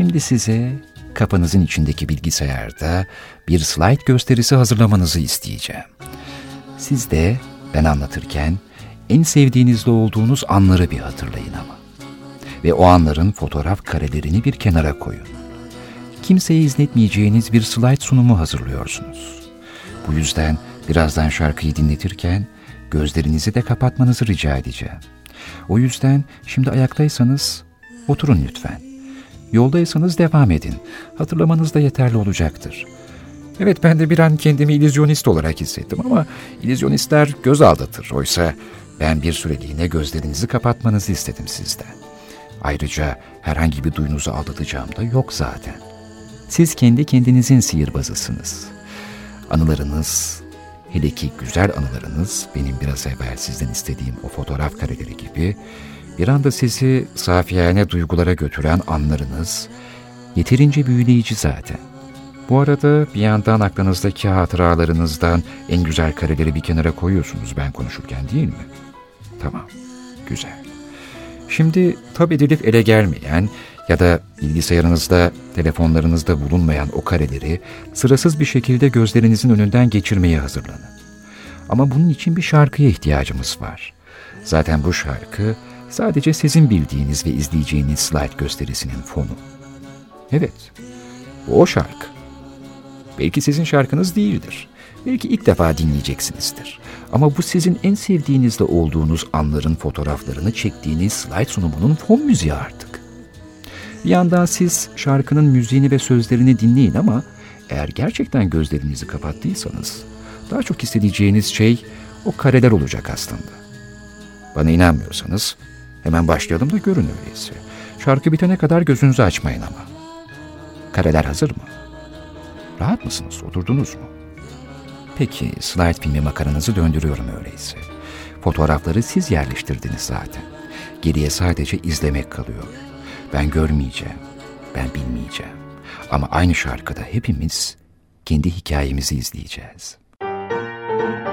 Şimdi size kafanızın içindeki bilgisayarda bir slide gösterisi hazırlamanızı isteyeceğim. Siz de ben anlatırken en sevdiğinizde olduğunuz anları bir hatırlayın ama. Ve o anların fotoğraf karelerini bir kenara koyun. Kimseye izletmeyeceğiniz bir slide sunumu hazırlıyorsunuz. Bu yüzden birazdan şarkıyı dinletirken gözlerinizi de kapatmanızı rica edeceğim. O yüzden şimdi ayaktaysanız oturun lütfen. Yoldaysanız devam edin. Hatırlamanız da yeterli olacaktır. Evet ben de bir an kendimi illüzyonist olarak hissettim ama illüzyonistler göz aldatır. Oysa ben bir süreliğine gözlerinizi kapatmanızı istedim sizden. Ayrıca herhangi bir duyunuzu aldatacağım da yok zaten. Siz kendi kendinizin sihirbazısınız. Anılarınız, hele ki güzel anılarınız benim biraz evvel sizden istediğim o fotoğraf kareleri gibi bir anda sizi safiyane duygulara götüren anlarınız yeterince büyüleyici zaten. Bu arada bir yandan aklınızdaki hatıralarınızdan en güzel kareleri bir kenara koyuyorsunuz ben konuşurken değil mi? Tamam, güzel. Şimdi tab edilip ele gelmeyen ya da bilgisayarınızda, telefonlarınızda bulunmayan o kareleri sırasız bir şekilde gözlerinizin önünden geçirmeye hazırlanın. Ama bunun için bir şarkıya ihtiyacımız var. Zaten bu şarkı sadece sizin bildiğiniz ve izleyeceğiniz slide gösterisinin fonu. Evet, bu o şarkı. Belki sizin şarkınız değildir. Belki ilk defa dinleyeceksinizdir. Ama bu sizin en sevdiğinizde olduğunuz anların fotoğraflarını çektiğiniz slide sunumunun fon müziği artık. Bir yandan siz şarkının müziğini ve sözlerini dinleyin ama eğer gerçekten gözlerinizi kapattıysanız daha çok hissedeceğiniz şey o kareler olacak aslında. Bana inanmıyorsanız hemen başlayalım da görün öyleyse. Şarkı bitene kadar gözünüzü açmayın ama. Kareler hazır mı? Rahat mısınız? Oturdunuz mu? Peki slide filmi makaranızı döndürüyorum öyleyse. Fotoğrafları siz yerleştirdiniz zaten. Geriye sadece izlemek kalıyor. Ben görmeyeceğim, ben bilmeyeceğim. Ama aynı şarkıda hepimiz kendi hikayemizi izleyeceğiz. Müzik